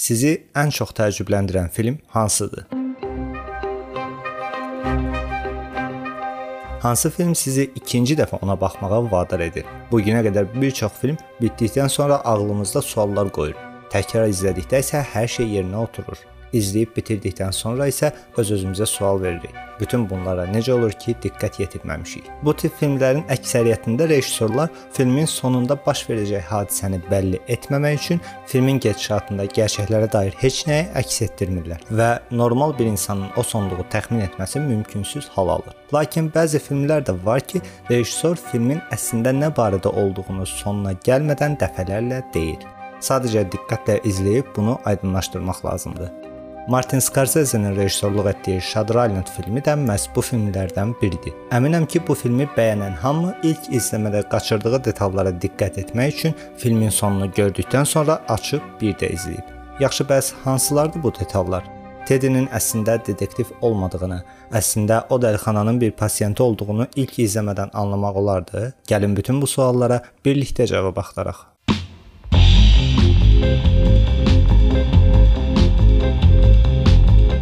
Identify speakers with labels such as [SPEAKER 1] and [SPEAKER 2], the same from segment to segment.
[SPEAKER 1] Sizi ən çox təəccübləndirən film hansıdır? Hansı film sizi ikinci dəfə ona baxmağa vadar edir? Bu günə qədər bir çox film bitdikdən sonra ağlımızda suallar qoyur. Təkrar izlədikdə isə hər şey yerinə oturur. İzləyib bitirdikdən sonra isə öz-özümüzə sual veririk. Bütün bunlara necə olur ki, diqqət yetirməmişik? Bu tip filmlərin əksəriyyətində rejissorlar filmin sonunda baş verəcək hadisəni bəlli etməmək üçün filmin gedişatında gerçəklərə dair heç nəyi əks etdirmirlər və normal bir insanın o sonluğu təxmin etməsi mümkünsüz hal alır. Lakin bəzi filmlər də var ki, rejissor filmin əslində nə barədə olduğunu sonuna gəlmədən dəfələrlə deyir. Sadəcə diqqətlə izləyib bunu aydınlaşdırmaq lazımdır. Martin Scorsese-nin rejissorluq etdiyi Shutter Island filmi də məhz bu filmlərdən biridir. Əminəm ki, bu filmi bəyənən hamı ilk izləmədə qaçırdığı detallara diqqət etmək üçün filmin sonunu gördükdən sonra açıb bir də izləyib. Yaxşı, bəs hansılardır bu detallar? Teddy'nin əslində detektiv olmadığını, əslində o dəlixananın bir pasiyenti olduğunu ilk izləmədən anlamaq olardı. Gəlin bütün bu suallara birlikdə cavab axtaraq.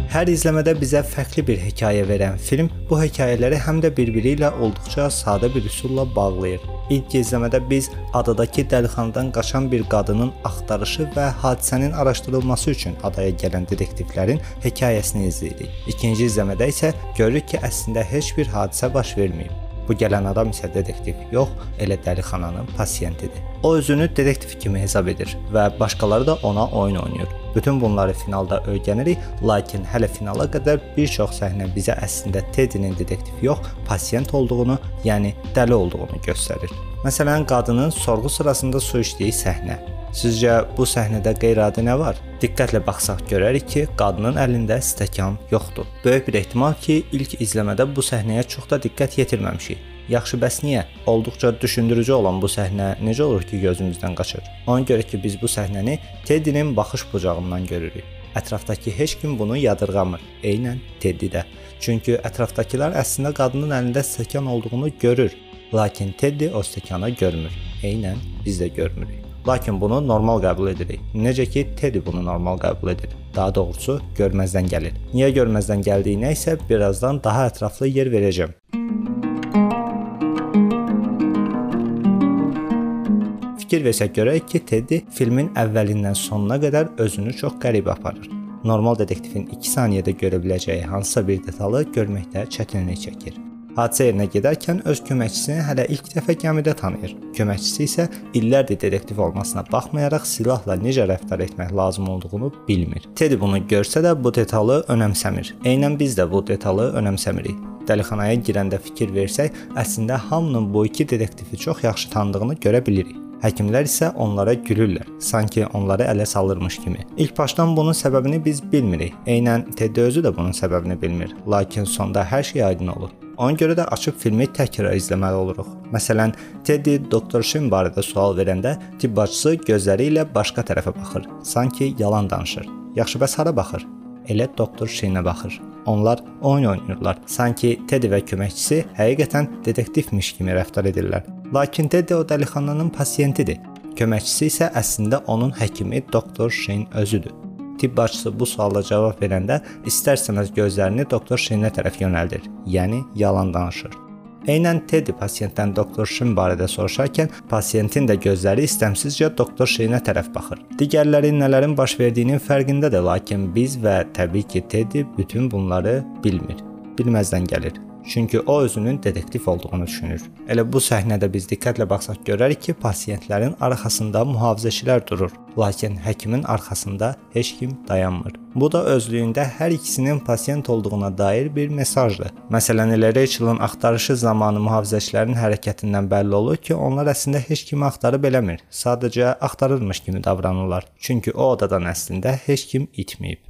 [SPEAKER 1] Hər izləmədə bizə fərqli bir hekayə verən film bu hekayələri həm də bir-biri ilə olduqca sadə bir üsulla bağlayır. İlk izləmədə biz adadakı dəlixanadan qaçan bir qadının axtarışı və hadisənin araşdırılması üçün adaya gələn detektivlərin hekayəsini izləyirik. İkinci izləmədə isə görürük ki, əslində heç bir hadisə baş verməyib. Bu gələn adam isə detektiv yox, elə dəlixananın pasiyentidir. O özünü detektiv kimi hesab edir və başqaları da ona oyun oynayır. Bütün bunları finalda öyrənirik, lakin hələ finala qədər bir çox səhnə bizə əslində Teddy'nin detektiv yox, pasiyent olduğunu, yəni dəli olduğunu göstərir. Məsələn, qadının sorğu sırasında su içdiyi səhnə. Sizcə bu səhnədə qeyri-adi nə var? Diqqətlə baxsaq görərik ki, qadının əlində stəkan yoxdur. Böyük bir ehtimal ki, ilk izləmədə bu səhnəyə çox da diqqət yetirməmişik. Yaxşı, bəs niyə? Olduqca düşündürücü olan bu səhnə necə olur ki, gözümüzdən qaçır? Ona görə ki, biz bu səhnəni Teddy'nin baxış bucağından görürük. Ətrafdakı heç kim bunu yadırğamır. Eynən Teddy də. Çünki ətrafdakılar əslində qadının əlində stəkan olduğunu görür, lakin Teddy o stəkanı görmür. Eynən biz də görmürük. Lakin bunu normal qəbul edirik. Necə ki, Teddy bunu normal qəbul edir. Daha doğrusu, görməzdən gəlir. Niyə görməzdən gəldiyinə isə birazdan daha ətraflı yer verəcəm. Fikir versək görək ki, Teddy filmin əvvəlindən sonuna qədər özünü çox qəribə aparır. Normal detektivin 2 saniyədə görə biləcəyi hansısa bir detalı görməkdə çətinlik çəkir. Hadisə yerinə gedərkən öz köməkçisini hələ ilk dəfə gəmidə tanıyır. Köməkçisi isə illərdir detektiv olmasına baxmayaraq silahla necə rəftar etmək lazım olduğunu bilmir. Teddy bunu görsə də bu detalı önəmsəmir. Eynən biz də bu detalı önəmsəmirik. Dəlixanaya girəndə fikir versək, əslində hamının bu iki detektivi çox yaxşı tanıdığını görə bilirik. Həkimlər isə onlara gülürlər, sanki onları ələ salırmış kimi. İlk başdan bunun səbəbini biz bilmirik. Eynən Teddy özü də bunun səbəbini bilmir, lakin sonda hər şey aydın olur. Ona görə də açıb filmi təkrar izləməli oluruq. Məsələn, Teddy doktor Shin barədə sual verəndə tibb bacısı gözləri ilə başqa tərəfə baxır, sanki yalan danışır. Yaxşı bəs hara baxır? Elə doktor Shinə baxır. Onlar oyun oynayırlar. Sanki Teddy və köməkçisi həqiqətən detektivmiş kimi rəftar edirlər. Lakin Teddy o dəlixananın pasiyentidir. Köməkçisi isə əslində onun həkimi doktor Shein özüdür. Tibb bacısı bu suala cavab verəndə istərsəməz gözlərini doktor Sheinə tərəf yönəldir, yəni yalan danışır. Eynən Teddy pasiyentdən doktor Shin barədə soruşarkən, pasiyentin də gözləri istəmsizcə doktor Sheinə tərəf baxır. Digərləri nələrin baş verdiyinin fərqindədir, lakin biz və təbii ki Teddy bütün bunları bilmir. Bilməzdən gəlir. Çünki o özünün detektiv olduğunu düşünür. Elə bu səhnədə biz diqqətlə baxsaq görərik ki, pasiyentlərin arxasında mühafizəçilər durur, lakin həkimin arxasında heç kim dayanmır. Bu da özlüyündə hər ikisinin pasiyent olduğuna dair bir mesajdır. Məsələn, elə Rachel'ın axtarışı zamanı mühafizəçilərin hərəkətindən bəlli olur ki, onlar əslində heç kimi axtarıb eləmir. Sadəcə axtarırmış kimi davranırlar. Çünki o odadan əslində heç kim itməyib.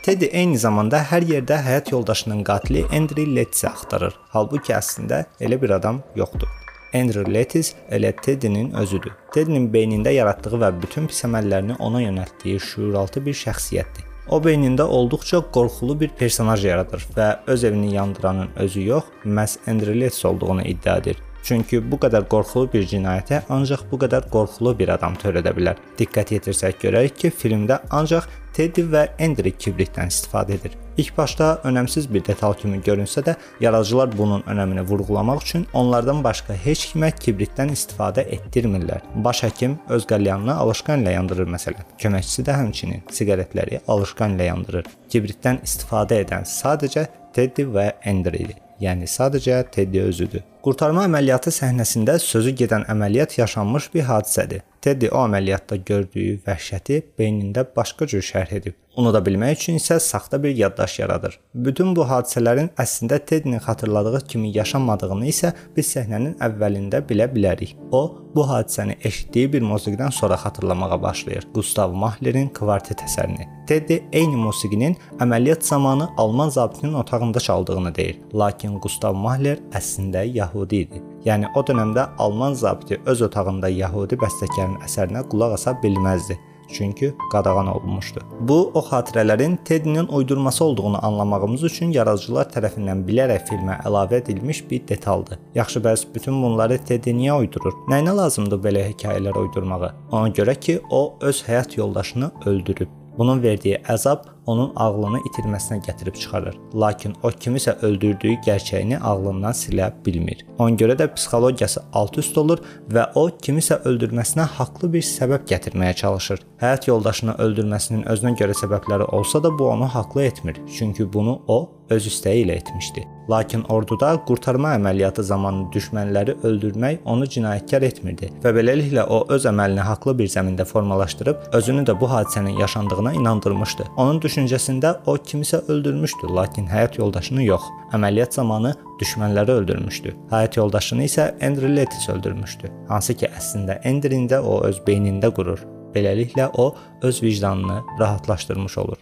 [SPEAKER 1] Teddy eyni zamanda hər yerdə həyat yoldaşının qatili Andrew Letts axtarır. Halbuki əslində elə bir adam yoxdur. Andrew Letts elə Teddy'nin özüdür. Teddy'nin beynində yaratdığı və bütün pis əməllərini ona yönəltdiyi şuuraltı bir şəxsiyyətdir. O beynində olduqca qorxulu bir personaj yaradır və öz evini yandıranın özü yox, məhz Andrew Letts olduğunu iddia edir. Çünki bu qədər qorxulu bir cinayəti ancaq bu qədər qorxulu bir adam törədə bilər. Diqqət yetirsək görərik ki, filmdə ancaq Teddy və Andrew kibritdən istifadə edir. İlk başda önəmsiz bir detal kimi görünsə də, yaradıcılar bunun önəmini vurğulamaq üçün onlardan başqa heç kimə kibritdən istifadə etdirmirlər. Baş həkim öz qəlyanını alışqan ilə yandırır məsələn. Köməkçisi də həmçinin siqaretləri alışqan ilə yandırır. Kibritdən istifadə edən sadəcə Teddy və Andrew idi. Yəni sadəcə Teddy özüdür. Qurtarma əməliyyatı səhnəsində sözü gedən əməliyyat yaşanmış bir hadisədir. Teddy o əməliyyatda gördüyü vəhşəti beynində başqa cür şərh edib. Unuda bilmək üçün isə saxta bir yaddaş yaradır. Bütün bu hadisələrin əslində Teddinin xatırladığı kimi yaşanmadığını isə biz səhnənin əvvəlində bilə bilərik. O, bu hadisəni eşitdiyi bir musiqidən sonra xatırlamağa başlayır. Gustav Mahlerin kvartet əsərini. Teddy eyni musiqinin əməliyyat zamanı alman zabitinin otağında çaldığını deyir. Lakin Gustav Mahler əslində yəhudi idi. Yəni o dövrdə alman zabiti öz otağında yəhudi bəstəkarın əsərinə qulaq asa bilməzdi çünki qadağan olunmuşdu. Bu o xatirələrin Teddinin uydurması olduğunu anlamağımız üçün yaradıcılar tərəfindən bilərək filmə əlavə edilmiş bir detaldır. Yaxşı, bəs bütün bunları Teddi niyə uydurur? Nəyinə lazımdır belə hekayələr uydurmağı? Ona görə ki, o öz həyat yoldaşını öldürüb. Bunun verdiyi əzab onun ağlını itirməsinə gətirib çıxarır. Lakin o kimisə öldürdüyü gerçəyini ağlından silə bilmir. Ona görə də psixologiyası alt-üst olur və o kimisə öldürməsinə haqlı bir səbəb gətirməyə çalışır. Həyat yoldaşını öldürməsinin özünə görə səbəbləri olsa da bu onu haqlı etmir. Çünki bunu o öz istəyi ilə etmişdi. Lakin orduda qurtarma əməliyyatı zamanı düşmənləri öldürmək onu cinayətkar etmirdi və beləliklə o öz əməlini haqlı bir zəmində formalaşdırıb özünü də bu hadisənin yaşandığına inandırmışdı. Onun düşüncəsində o kimisə öldürmüşdü, lakin həyat yoldaşını yox. Əməliyyat zamanı düşmənləri öldürmüşdü. Həyat yoldaşını isə Andrew Letis öldürmüşdü. Hansı ki, əslində Andrew-in də o öz beynində qurur. Beləliklə o öz vicdanını rahatlaşdırmış olur.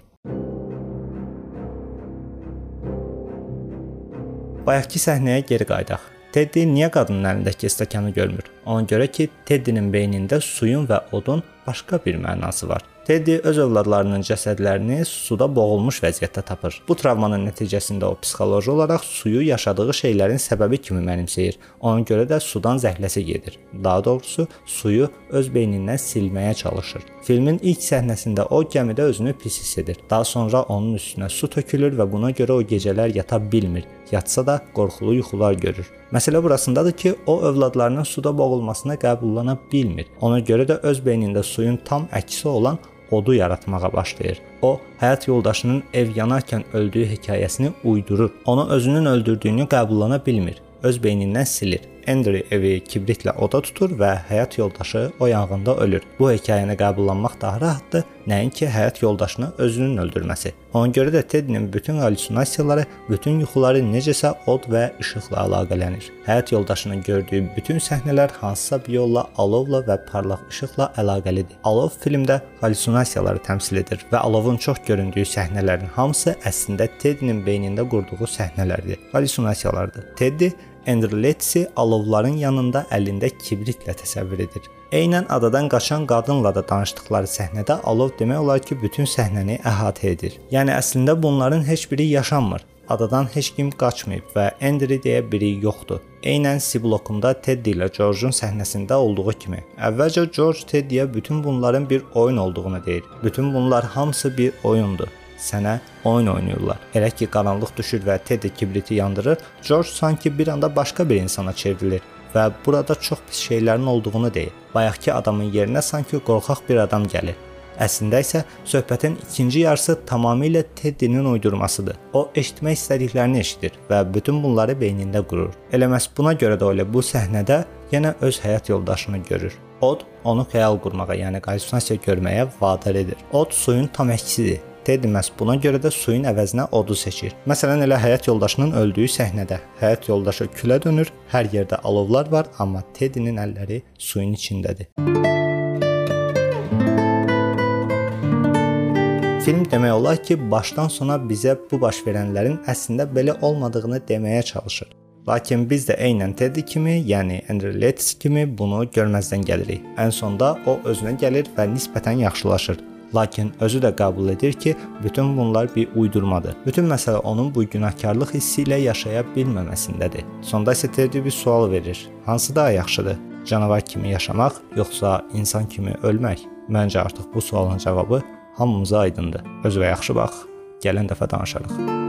[SPEAKER 1] Bayaqki səhnəyə geri qayıdaq. Teddy niyə qadının əlindəki stəkanı görmür? Ona görə ki, Teddinin beynində suyun və odun başqa bir mənası var. Teddy öz övladlarının cəsədlərini suda boğulmuş vəziyyətdə tapır. Bu travmanın nəticəsində o psixoloji olaraq suyu yaşadığı şeylərin səbəbi kimi mənimsəyir. Ona görə də sudan zəhləsi gedir. Daha doğrusu suyu öz beynindən silməyə çalışır. Filmin ilk səhnəsində o gəmidə özünü pis hiss edir. Daha sonra onun üstünə su tökülür və buna görə o gecələr yata bilmir. Yatsa da qorxulu yuxular görür. Məsələ burasındadır ki, o övladlarının suda boğulmasına qəbullana bilmir. Ona görə də öz beynində suyun tam əksi olan odu yaratmağa başlayır. O, həyat yoldaşının ev yanarkən öldüyü hekayəsini uydurur. Onu özünün öldürdüyünü qəbullana bilmir. Öz beynindən silir. Andrew evi kibritlə oda tutur və həyat yoldaşı o yanğında ölür. Bu hekayəni qəbullanmaq daha rahatdır, nəinki həyat yoldaşını özünün öldürməsi. Ona görə də Teddinin bütün hallyusinasiyaları, bütün yuxuları necəsə od və işıqla əlaqələnir. Həyat yoldaşının gördüyü bütün səhnələr hansısa bir yolla alovla və parlaq işıqla əlaqəlidir. Alov filmdə hallyusinasiyaları təmsil edir və alovun çox göründüyü səhnələrin hamısı əslində Teddinin beynində qurduğu səhnələrdir. Hallyusinasiyalardır. Teddy Andrew Letsi alovların yanında əlində kibritlə təsəvvür edir. Eynən adadan qaçan qadınla da danışdıqları səhnədə alov demək olar ki, bütün səhnəni əhatə edir. Yəni əslində bunların heç biri yaşanmır. Adadan heç kim qaçmayıb və Andrew deyə biri yoxdur. Eynən C blokunda Teddy ilə George-un səhnəsində olduğu kimi. Əvvəlcə George Teddy-yə bütün bunların bir oyun olduğunu deyir. Bütün bunlar hamısı bir oyundur sənə oyun oynayırlar. Elə ki qaranlıq düşür və Teddy kibriti yandırır, George sanki bir anda başqa bir insana çevrilir və burada çox pis şeylərin olduğunu deyir. Bayaqki adamın yerinə sanki qorxaq bir adam gəlir. Əslində isə söhbətin ikinci yarısı tamamilə Teddinin uydurmasıdır. O eşitmək istədiklərini eşidir və bütün bunları beynində qurur. Elə məhz buna görə də o bu səhnədə yenə öz həyat yoldaşını görür. Od onu xəyal qurmağa, yəni qallyusinasiya görməyə vadar edir. Od suyun tam əksidir Teddy məhz buna görə də suyun əvəzinə odu seçir. Məsələn, elə həyat yoldaşının öldüyü səhnədə həyat yoldaşı külə dönür, hər yerdə alovlar var, amma Teddy'nin əlləri suyun içindədir. Film demək olar ki, başdan sona bizə bu baş verənlərin əslində belə olmadığını deməyə çalışır. Lakin biz də eynən Teddy kimi, yəni Andrew Leeds kimi bunu görməzdən gəlirik. Ən sonda o özünə gəlir və nisbətən yaxşılaşır. Lakin özü də qəbul edir ki, bütün bunlar bir uydurmadır. Bütün məsələ onun bu günahkarlıq hissi ilə yaşaya bilməməsindədir. Sonda isə Teddy bir sual verir. Hansı daha yaxşıdır? Canavar kimi yaşamaq, yoxsa insan kimi ölmək? Məncə artıq bu sualın cavabı hamımıza aydındır. Özünə yaxşı bax. Gələn dəfə danışarıq.